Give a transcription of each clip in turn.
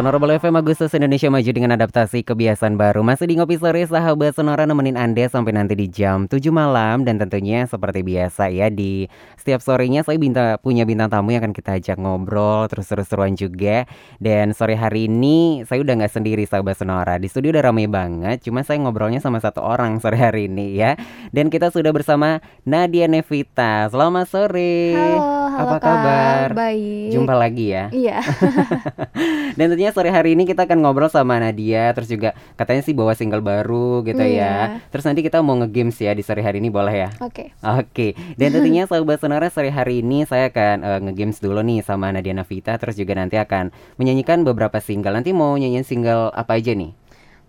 Sonora Bolo FM Agustus Indonesia maju dengan adaptasi kebiasaan baru. Masih di Ngopi Sore sahabat Sonora nemenin Anda sampai nanti di jam 7 malam. Dan tentunya seperti biasa ya di setiap sorenya saya binta, punya bintang tamu yang akan kita ajak ngobrol Terus terus-teruan juga. Dan sore hari ini saya udah nggak sendiri sahabat Sonora. Di studio udah ramai banget Cuma saya ngobrolnya sama satu orang sore hari ini ya. Dan kita sudah bersama Nadia Nevita. Selamat sore. Halo, halo Apa kabar? Baik. Jumpa lagi ya. Iya. Dan tentunya sore hari ini kita akan ngobrol sama Nadia Terus juga katanya sih bawa single baru gitu ya Iya. Terus nanti kita mau nge-games ya di sore hari ini boleh ya? Oke. Oke, dan tentunya sahabat sonora sore hari ini saya akan eh, nge-games dulu nih sama Nadia Navita Terus juga nanti akan menyanyikan beberapa single Nanti mau nyanyiin single apa aja nih?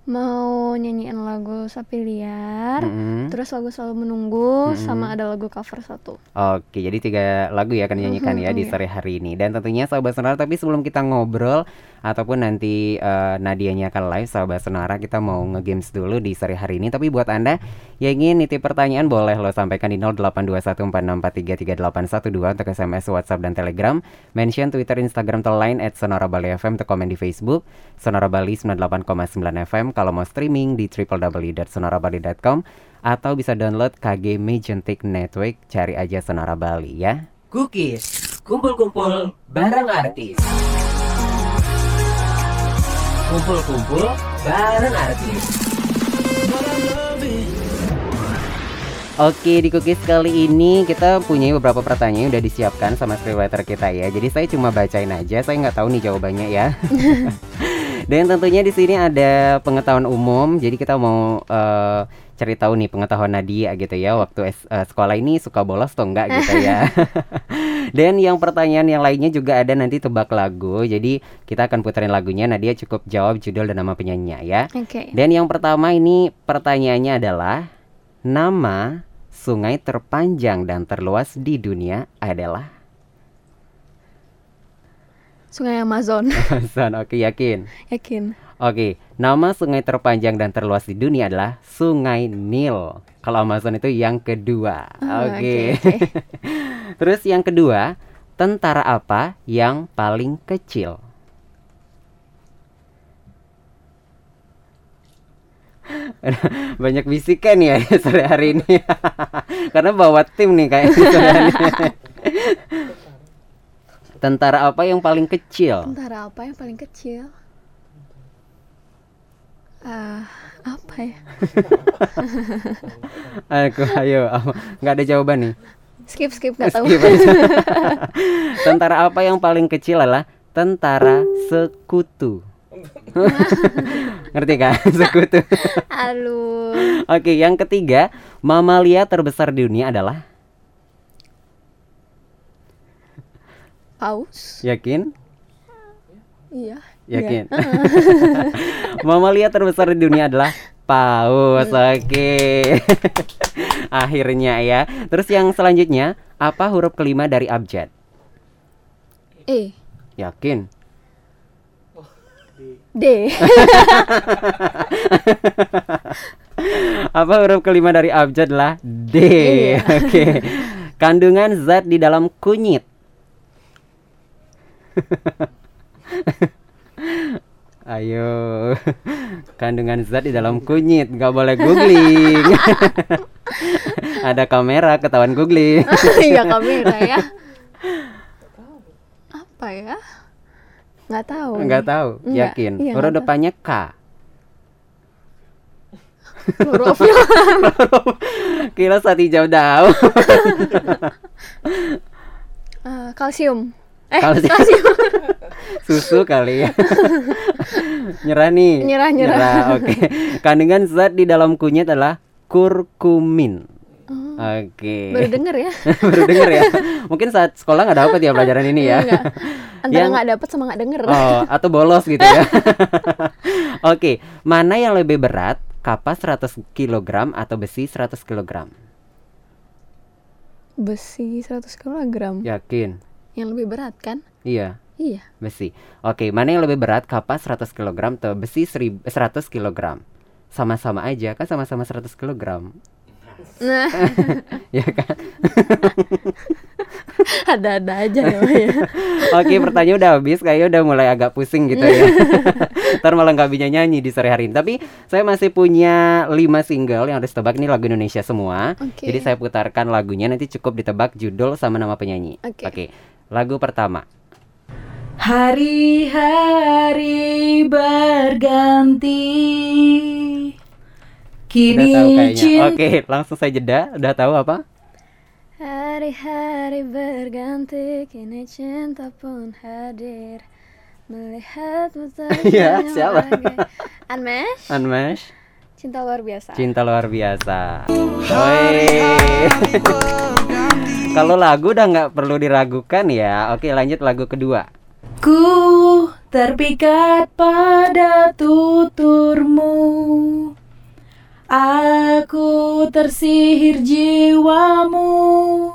Mau nyanyiin lagu Sapi Liar, Mm-mm. terus lagu Selalu Menunggu, Mm-mm. sama ada lagu cover satu. Oke, jadi tiga lagu ya akan dinyanyikan Mhm, ya di iya. sore hari ini. Dan tentunya sahabat sonora, tapi sebelum kita ngobrol ataupun nanti eh, Nadianya akan live, sahabat sonora kita mau nge-games dulu di sore hari ini. Tapi buat anda yang ingin nitip pertanyaan boleh lo sampaikan di 082146433812 untuk SMS, WhatsApp dan Telegram. Mention Twitter, Instagram, atau line at Sonora Bali FM untuk komen di Facebook. Sonora Bali 98,9 FM. Kalau mau streaming di www.sonorabali.com atau bisa download KG Magentic Network, cari aja Sonora Bali ya. Cookies, kumpul-kumpul bareng artis. Kumpul-kumpul bareng artis. Oke, di cookies kali ini kita punya beberapa pertanyaan yang udah disiapkan sama scriptwriter kita ya. Jadi saya cuma bacain aja, saya nggak tahu nih jawabannya ya. Dan tentunya di sini ada pengetahuan umum. Jadi kita mau eh, cari tahu nih pengetahuan Nadia gitu ya. Waktu es- eh, sekolah ini suka bolos atau enggak gitu ya. Dan yang pertanyaan yang lainnya juga ada nanti tebak lagu. Jadi kita akan puterin lagunya. Nadia cukup jawab judul dan nama penyanyinya ya. Oke. Dan yang pertama ini pertanyaannya adalah nama sungai terpanjang dan terluas di dunia adalah Sungai Amazon. Hasan. Oke, yakin. Yakin. Oke, nama sungai terpanjang dan terluas di dunia adalah Sungai Nil. Kalau Amazon itu yang kedua. Oh, Oke. oke, oke. Terus yang kedua, tentara apa yang paling kecil? Banyak bisikan ya sore hari ini. Karena bawa tim nih kayaknya sore hari ini. Tentara apa yang paling kecil? Tentara apa yang paling kecil? Ah, apa ya? Aku ayo, nggak ada jawaban nih. Skip, skip, nggak tahu. Skip tentara apa yang paling kecil adalah tentara sekutu. Ngerti kan? Sekutu. Aduh. Oke, yang ketiga, mamalia terbesar di dunia adalah Paus? yakin? Iya. Yakin? mamalia terbesar di dunia adalah paus. Oke. Akhirnya ya. Terus yang selanjutnya, apa huruf kelima dari abjad? E. Yakin? D. Apa huruf kelima dari abjad adalah D. Iya. Oke. Kandungan zat di dalam kunyit. Ayo. Kandungan zat di dalam kunyit, nggak boleh googling. Ada kamera ketahuan googling. Iya kamera ya. Apa ya? Nggak tahu. Nggak tahu, Nggak. yakin. Iya, Huruf depannya K. Klorofil. Kira saat hijau daun. Eh, kalsium. Eh, Kalsium. kalsium. Susu kali ya. nyerah nih. Nyerah, nyerah. Oke. Kandungan zat di dalam kunyit adalah kurkumin. Oh, Oke. baru denger ya. Baru denger ya. Mungkin saat sekolah nggak dapat ya pelajaran ini ya. Enggak. Antara Yang- nggak dapet sama nggak denger. Oh, atau bolos gitu ya. Oke, mana yang lebih berat? Kapas 100 kg atau besi 100 kg? Besi 100 kg. Yakin? Yang lebih berat kan? Iya. Iya. Besi. Oke, mana yang lebih berat? Kapas 100 kg atau besi 1000 100 kg? Sama-sama aja, kan sama-sama 100 kg. Nah, ya kan? ada-ada aja ya. Ya. Oke, pertanyaan udah habis, kayaknya udah mulai agak pusing gitu ya. Ntar malah nggak bisa nyanyi di sore hari ini. Tapi saya masih punya 5 single yang harus tebak ini lagu Indonesia semua. Oke. Jadi saya putarkan lagunya nanti cukup ditebak judul sama nama penyanyi. Oke. lagu pertama. Hari-hari berganti Udah Kini tahu kayaknya. cinta Oke, langsung saya jeda. Udah tahu apa? Hari-hari berganti, kini cinta pun hadir. Melihatmu Iya, siapa? Unmesh, Unmesh, cinta luar biasa. cinta luar biasa. Kalau lagu udah nggak perlu diragukan ya. Oke, lanjut lagu kedua. Ku terpikat pada tuturmu Aku tersihir jiwamu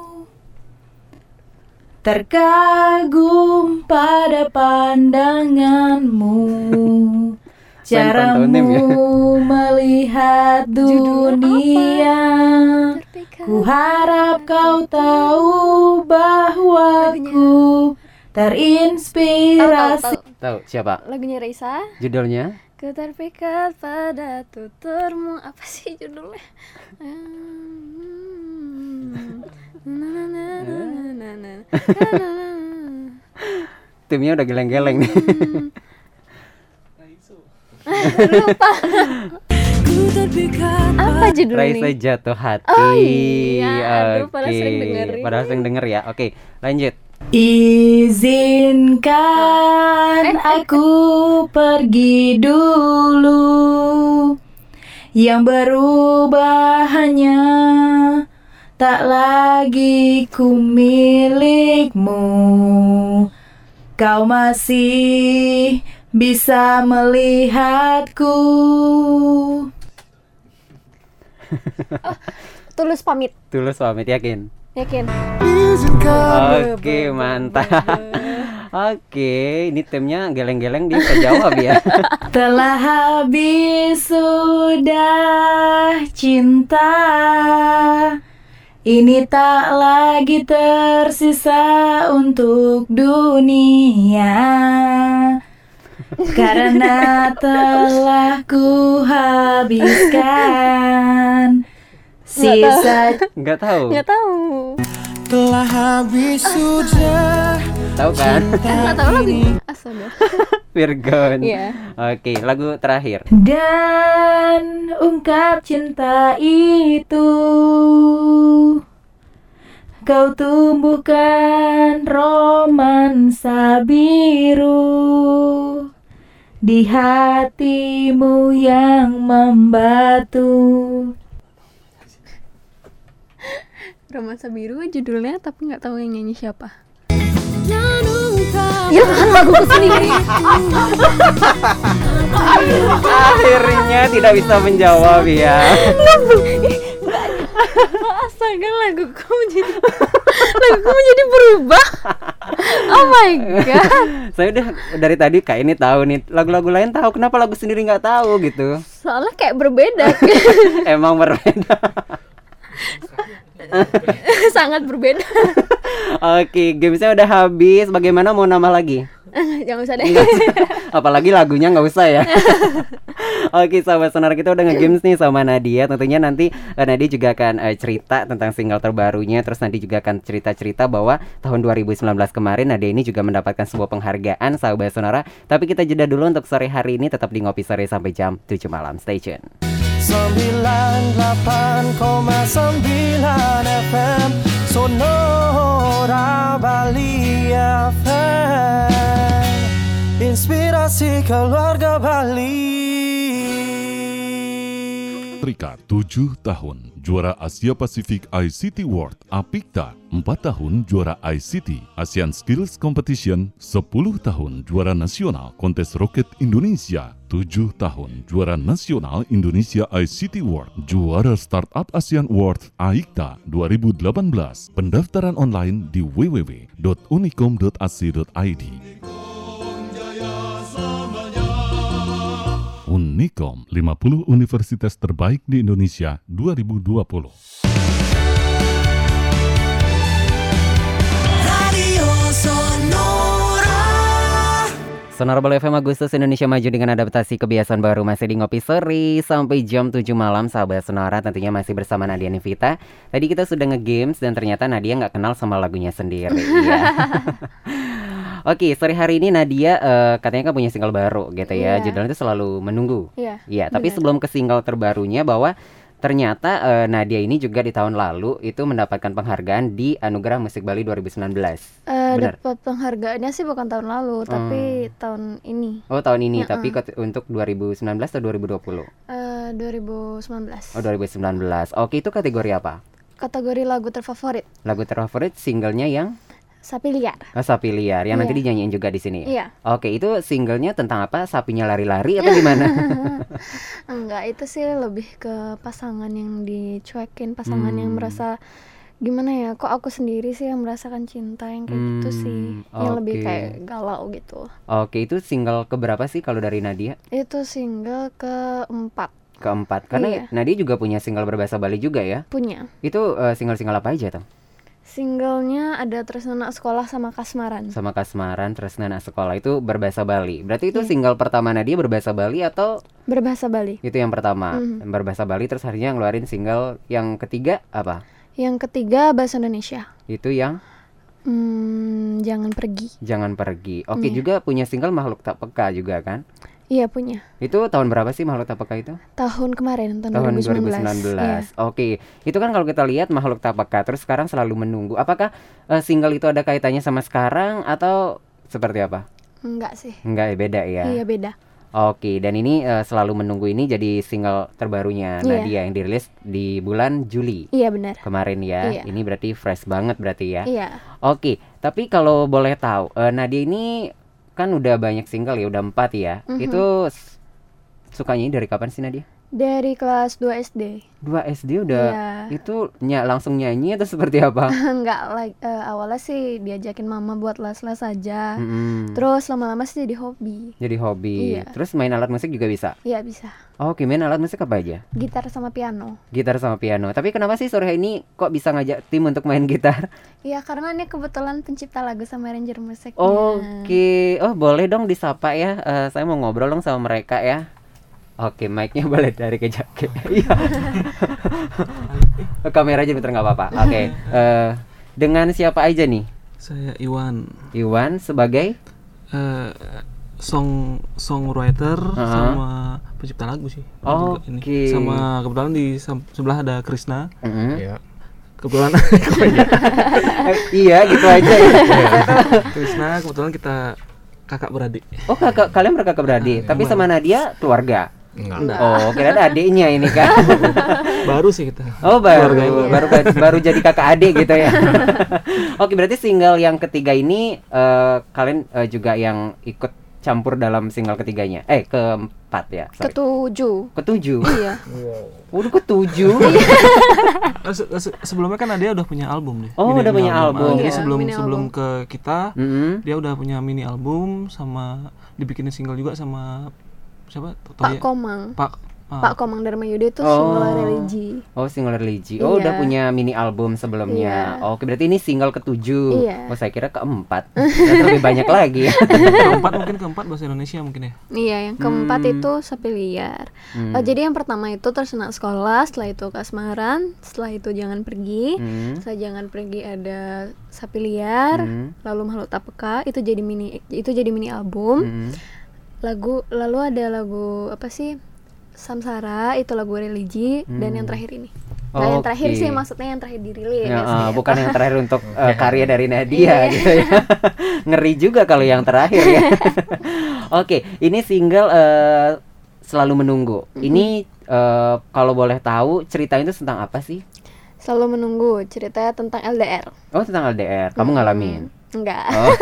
Terkagum pada pandanganmu ya. Caramu melihat dunia Ku harap kau tahu bahwa ku terinspirasi. Tahu siapa? Lagunya Raisa. Judulnya? Ku terpikat pada tuturmu Apa sih judulnya? Hmm. Timnya udah geleng-geleng nih. Lupa Apa judulnya? Raisa jatuh hati. Oh iya, aduh, padahal Oke. sering dengerin. Padahal sering denger ya. Oke, lanjut. Izinkan aku pergi dulu. Yang berubah hanya Tak lagi ku milikmu. Kau masih bisa melihatku. Tulus pamit. Tulus pamit yakin. Yakin Oke, mantap. Oke, ini timnya geleng-geleng dia bisa jawab ya. Telah habis sudah cinta Ini tak lagi tersisa untuk dunia Karena telah ku habiskan Sisa Nggak tahu. Nggak tahu Telah habis sudah Tahu kan? Nggak tahu lagi Astaga Virgon. Iya. Oke, lagu terakhir. Dan ungkap cinta itu Kau tumbuhkan romansa biru Di hatimu yang membatu Romansa Biru judulnya tapi nggak tahu yang nyanyi siapa. Ya kan lagu sendiri. Akhirnya tidak bisa menjawab ya. Astaga lagu kamu jadi lagu kamu jadi berubah. Oh my god. Saya udah dari tadi kayak ini tahu nih lagu-lagu lain tahu kenapa lagu sendiri nggak tahu gitu. Soalnya kayak berbeda. Emang berbeda. Sangat berbeda. Oke, gamesnya udah habis. Bagaimana mau nambah lagi? Jangan usah deh. Usah. Apalagi lagunya nggak usah ya. Oke, sahabat sonar kita udah nge-games nih sama Nadia. Tentunya nanti eh, Nadia juga akan eh, cerita tentang single terbarunya. Terus nanti juga akan cerita-cerita bahwa tahun 2019 kemarin Nadia ini juga mendapatkan sebuah penghargaan sahabat sonora. Tapi kita jeda dulu untuk sore hari ini tetap di ngopi sore sampai jam 7 malam. Stay tune. 98,9 FM Sonora Bali FM Inspirasi keluarga Bali Trika 7 tahun. Juara Asia Pasifik ICT World Apikta. 4 tahun juara ICT ASEAN Skills Competition 10 tahun juara nasional. Kontes Roket Indonesia 7 tahun juara nasional Indonesia ICT World. Juara Startup ASEAN Award AIKTA 2018 pendaftaran online di www.unicom.ac.id Nikom 50 Universitas Terbaik di Indonesia 2020. Radio Sonora. FM Agustus Indonesia maju dengan adaptasi kebiasaan baru masih di Ngopi Seri sampai jam 7 malam sahabat Sonora tentunya masih bersama Nadia Nivita. Tadi kita sudah nge-games dan ternyata Nadia nggak kenal sama lagunya sendiri. ya. Oke, sore hari ini Nadia eh, katanya kan punya single baru gitu ya. Iya. Judulnya itu selalu menunggu. Iya. Iya, tapi benar. sebelum ke single terbarunya bahwa ternyata eh, Nadia ini juga di tahun lalu itu mendapatkan penghargaan di Anugerah Musik Bali 2019. Eh, Benar. dapat penghargaannya sih bukan tahun lalu, tapi tahun ini. Oh, tahun ini Ya, tapi ket- untuk 2019 atau 2020? Eh 2019. Oh 2019. Oke itu kategori apa? Kategori lagu terfavorit Lagu terfavorit singlenya yang Sapi Liar. oh, Sapi Liar yang nanti Iya. dinyanyiin juga di sini. Iya. Oke itu singlenya tentang apa? Sapinya lari-lari atau gimana? Enggak, itu sih lebih ke pasangan yang dicuekin, pasangan yang Hmm. merasa gimana ya? Kok aku sendiri sih yang merasakan cinta yang kayak gitu sih. Hmm, Yang lebih oke. kayak galau gitu. Oke itu single keberapa sih kalau dari Nadia? Itu single keempat Keempat. Karena Iya. Nadia juga punya single berbahasa Bali juga ya. punya. Itu eh, single-single apa aja tuh? Singlenya ada Terus Anak Sekolah sama Kasmaran. Sama Kasmaran, terus Nana Sekolah itu berbahasa Bali. Berarti itu Iya. single pertama Nadia berbahasa Bali atau Berbahasa Bali. itu yang pertama Mhm. berbahasa Bali terus harinya ngeluarin single yang ketiga apa? Yang ketiga bahasa Indonesia. Itu yang Hmm, jangan pergi. Jangan Pergi. Oke, Iya. juga punya single Makhluk Tak Peka juga kan? Iya punya. Itu tahun berapa sih Makhluk Tak Peka itu? Tahun kemarin tahun, Tahun 2019. 2019. Iya. Oke, itu kan kalau kita lihat Makhluk Tak Peka terus sekarang selalu menunggu. Apakah eh, single itu ada kaitannya sama sekarang atau seperti apa? Enggak sih. Enggak, ya, beda ya. Iya beda. Oke, dan ini eh, selalu menunggu ini jadi single terbarunya Iya. Nadia yang dirilis di bulan Juli Iya benar. kemarin ya. Iya. Ini berarti fresh banget berarti ya. Iya. Oke, tapi kalau boleh tahu, eh, Nadia ini kan udah banyak single ya, udah empat ya. Mhm. Itu s- sukanya dari kapan sih Nadia? Dari kelas 2 SD. Dua SD udah Iya. itu ny langsung nyanyi atau seperti apa? Enggak like eh, awalnya sih diajakin mama buat les-les aja. Mm-mm. Terus lama-lama sih jadi hobi. Jadi hobi. Iya. Terus main alat musik juga bisa. Iya bisa. Oke, main alat musik apa aja? Gitar sama piano. Gitar sama piano. Tapi kenapa sih sore ini kok bisa ngajak tim untuk main gitar? Iya karena ini kebetulan pencipta lagu sama arranger musiknya. Oke, oh boleh dong disapa ya. Eh, saya mau ngobrol dong sama mereka ya. Oke, mic-nya boleh dari ke jaket. Iya. Kamera aja bentar nggak apa-apa. Oke, eh, dengan siapa aja nih? Saya Iwan, Iwan sebagai eh song songwriter Uh-huh. sama pencipta lagu sih. Ini. Oke. Sama kebetulan di sebelah ada Krisna. Mm. Kebetulan Eh, iya gitu aja ya. Krisna kebetulan kita kakak beradik. Oh kakak kalian berkakak beradik, tapi sama Nadia keluarga. Enggak. Oh kira ada adiknya ini kan. Baru sih kita. Oh baru Keluarga baru baru jadi kakak adik gitu ya. Oke berarti single yang ketiga ini eh, kalian eh, juga yang ikut campur dalam single ketiganya. Eh keempat ya. Sorry. Ketujuh. Ketujuh. Iya. Waduh ketujuh. Se- se- sebelumnya kan dia udah punya album deh. Oh, udah punya album. Ah, jadi Iya, sebelum mini sebelum album. ke kita Mm-mm. dia udah punya mini album sama dibikinin single juga sama siapa? Pak? Komang. Pak ah, Pak Komang Dharma Yuda itu Oh. single religi. Oh single religi. Oh udah Iya. punya mini album sebelumnya. Iya. Oke berarti ini single ketujuh. Iya. Oh saya kira keempat. Lebih banyak lagi. keempat mungkin keempat bahasa Indonesia mungkin ya. Iya, yang keempat Hmm. itu sapi liar. Hmm. Oh, jadi yang pertama itu tersenak sekolah, setelah itu kasmaran, setelah itu jangan pergi, Hmm. setelah jangan pergi ada sapi liar, Hmm. lalu makhluk tak peka itu jadi mini itu jadi mini album. Hmm. Lagu lalu ada lagu apa sih? Samsara itu lagu religi dan yang terakhir ini. Nah, yang terakhir sih maksudnya yang terakhir dirilis. Ya, ya. bukan yang terakhir untuk eh, karya dari Nadia Iya. gitu ya. Ngeri juga kalau yang terakhir ya. Oke, ini single eh, selalu menunggu. Ini eh, kalau boleh tahu ceritanya itu tentang apa sih? Selalu menunggu ceritanya tentang LDR. Oh, tentang LDR. Kamu ngalamin? Enggak. Oh.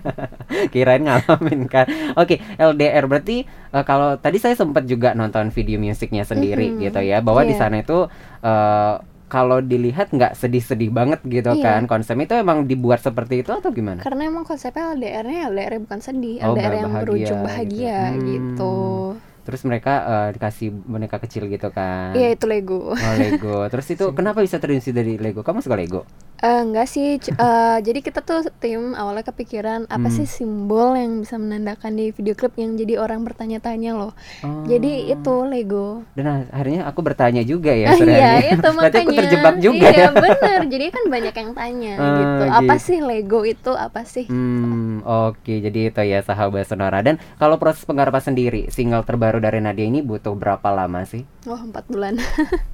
Kirain ngalamin kan. Oke, LDR berarti eh, kalau tadi saya sempat juga nonton video musiknya sendiri Mhm. gitu ya, bahwa di Iya. sana itu eh, kalau dilihat nggak sedih-sedih banget gitu Iya. kan. Konsepnya itu emang dibuat seperti itu atau gimana? Karena emang konsepnya LDR-nya LDR bukan sedih, Oh, LDR yang bahagia berujung gitu. bahagia Hmm. gitu. Terus mereka eh, dikasih boneka kecil gitu kan. Iya itu Lego. Oh Lego. Terus itu kenapa bisa terinspirasi dari Lego? Kamu suka Lego? Eh, enggak sih, eh, jadi kita tuh tim awalnya kepikiran apa Hmm. sih simbol yang bisa menandakan di video klip yang jadi orang bertanya-tanya loh. Jadi Oh. itu Lego. Dan akhirnya aku bertanya juga ya sebenarnya. iya itu Berarti makanya. aku terjebak juga iya, ya. bener. Jadi kan banyak yang tanya Ah, gitu. Apa gitu. sih Lego itu apa sih? Hmm, oke. Jadi itu ya sahabat Sonora. Dan kalau proses penggarapan sendiri, single terbaru dari Nadia ini butuh berapa lama sih? Wah empat bulan.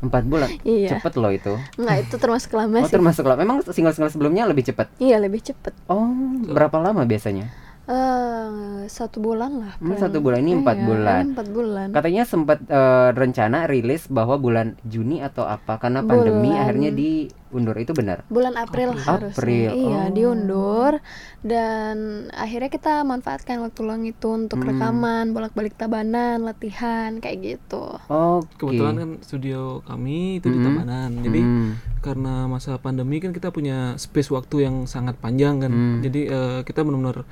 Empat bulan. Iya. Cepet loh itu. Enggak itu termasuk lama Oh sih. termasuk lama. Memang single-single sebelumnya lebih cepat. Iya lebih cepet. Oh, berapa lama biasanya? Eh satu bulan lah. Hmm, satu bulan, ini empat Iya, bulan. Empat bulan. Katanya sempat eh, rencana rilis bahwa bulan Juni atau apa karena pandemi Bulan- akhirnya diundur itu benar. bulan April harusnya April, iya oh. diundur dan akhirnya kita manfaatkan waktu luang itu untuk Hmm. rekaman bolak-balik tabanan latihan kayak gitu Oke. Kebetulan kan studio kami itu di Mm-mm. Tabanan. Jadi Hmm. karena masa pandemi kan kita punya space waktu yang sangat panjang kan. Hmm. Jadi eh, kita benar-benar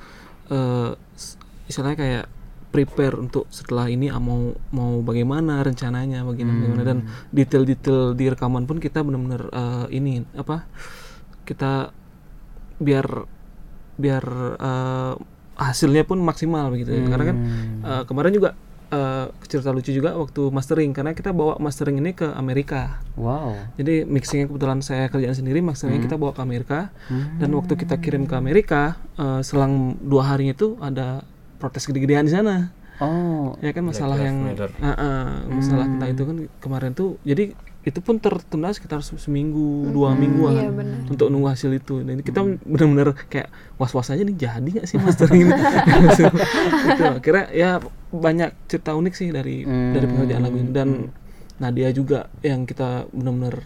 eh, s- istilahnya kayak prepare untuk setelah ini ah, mau mau bagaimana rencananya bagaimana, Hmm. bagaimana dan detail-detail di rekaman pun kita benar-benar eh, ini apa kita biar biar eh, hasilnya pun maksimal begitu ya. karena kan Hmm. eh, kemarin juga eh, cerita lucu juga waktu mastering karena kita bawa mastering ini ke Amerika Wow. jadi mixingnya kebetulan saya kerjaan sendiri, maksudnya kita bawa ke Amerika. Dan waktu kita kirim ke Amerika, eh, selang dua hari itu ada protes gede-gedean di sana. Oh. Ya kan masalah yang Ah, ah, masalah tentang itu kan kemarin tuh. Jadi itu pun tertunda sekitar se- seminggu, dua mingguan iya untuk nunggu hasil itu. Dan kita benar-benar kayak was-was aja nih jadi nggak sih mastering ini? gitu. Akhirnya ya banyak cerita unik sih dari dari pengerjaan lagu ini. Dan Nadia juga yang kita benar-benar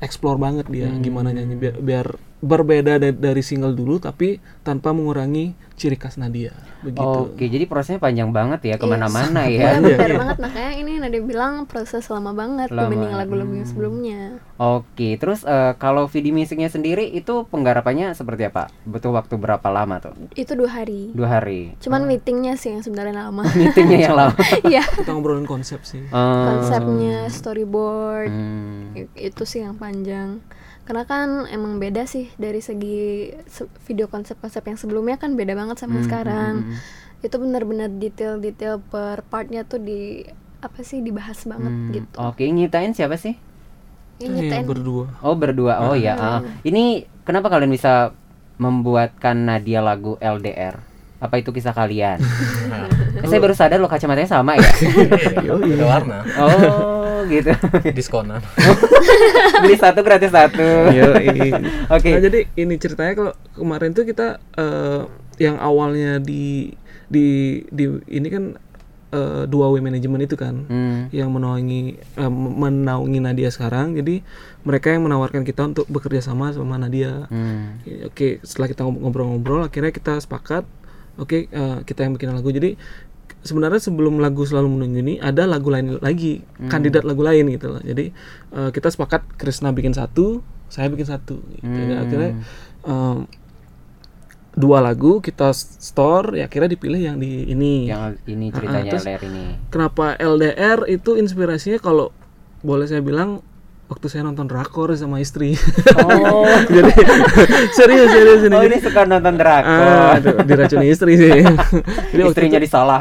explore banget dia gimana nyanyi biar, biar berbeda da- dari single dulu tapi tanpa mengurangi ciri khas Nadia begitu. Oke, jadi prosesnya panjang banget ya ke mana-mana Iya ya. benar iya. banget makanya ini Nadia bilang proses lama banget Lama. dibanding lagu-lagu Hmm. sebelumnya Oke, terus eh, kalau video musiknya sendiri itu penggarapannya seperti apa? Butuh waktu berapa lama tuh? itu dua hari Dua hari. cuman meetingnya sih yang sebenarnya lama Meetingnya yang lama. iya Kita ngobrolin konsep sih. Oh. konsepnya storyboard Hmm. Itu sih yang panjang karena kan emang beda sih dari segi se- video konsep-konsep yang sebelumnya kan beda banget sama yang Hmm, sekarang hmm, hmm. itu benar-benar detail-detail per partnya tuh di apa sih dibahas banget Hmm, gitu Oke, nyitain siapa sih? Yang berdua. Oh, berdua. Oh ya. ah. Ini kenapa kalian bisa membuatkan Nadia lagu LDR? Apa itu kisah kalian? Eh, saya baru sadar loh kacamatanya sama ya. Beda warna. Oh, gitu. Diskonan. Beli satu gratis satu. Oke. Nah, jadi ini ceritanya kalau kemarin tuh kita eh, yang awalnya di di di ini kan eh, dua way management itu kan Hmm. yang menaungi eh, menaungi Nadia sekarang. Jadi mereka yang menawarkan kita untuk bekerja sama sama Nadia. Hmm. Oke, setelah kita ngob- ngobrol-ngobrol akhirnya kita sepakat oke eh, kita yang bikin lagu. Jadi sebenarnya sebelum lagu selalu menunggu ini ada lagu lain lagi, kandidat lagu lain gitu loh. Jadi eh, kita sepakat Krisna bikin satu, saya bikin satu gitu. Dan akhirnya em, dua lagu kita store ya akhirnya dipilih yang di ini. Yang ini Ah, ceritanya terus LDR ini. Kenapa LDR itu inspirasinya kalau boleh saya bilang waktu saya nonton drakor sama istri. Oh. Jadi serius serius ini. Oh, Jadi- ini suka nonton drakor. Ah, aduh, diracuni istri sih. Jadi waktu Istrinya itu- disalah.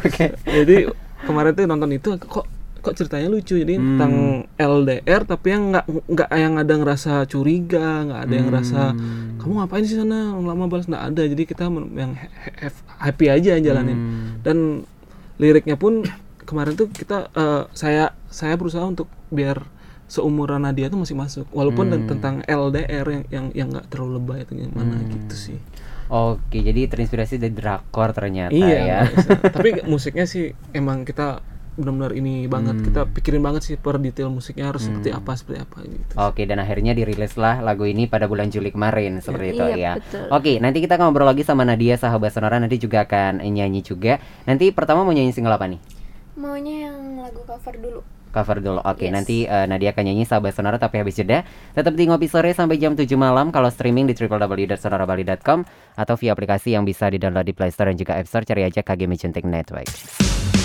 Oke. jadi kemarin tuh nonton itu kok kok ceritanya lucu jadi Hmm. tentang LDR tapi yang nggak nggak yang ada ngerasa curiga nggak ada yang ngerasa Hmm. kamu ngapain sih sana lama balas nggak ada jadi kita yang ha- ha- happy aja jalanin Hmm. dan liriknya pun kemarin tuh kita eh, saya saya berusaha untuk biar seumuran Nadia tuh masih masuk walaupun Hmm. tentang LDR yang yang yang nggak terlalu lebay atau gimana gitu sih Oke, jadi terinspirasi dari drakor ternyata iya ya. bisa. tapi musiknya sih emang kita benar-benar ini banget Hmm. kita pikirin banget sih per detail musiknya harus seperti apa seperti apa gitu Oke, dan akhirnya dirilislah lagu ini pada bulan Juli kemarin seperti itu Iya, ya. betul. Oke, nanti kita ngobrol lagi sama Nadia sahabat Sonora nanti juga akan nyanyi juga. Nanti pertama mau nyanyi single apa nih? maunya yang lagu cover dulu Cover dulu. Oke, Yes. nanti eh, Nadia akan nyanyi sahabat Sonora tapi habis jeda tetap di ngopi sore sampai jam 7 malam kalau streaming di www.sonorabali.com atau via aplikasi yang bisa di-download di Play Store dan juga App Store cari aja KG Magentic Network.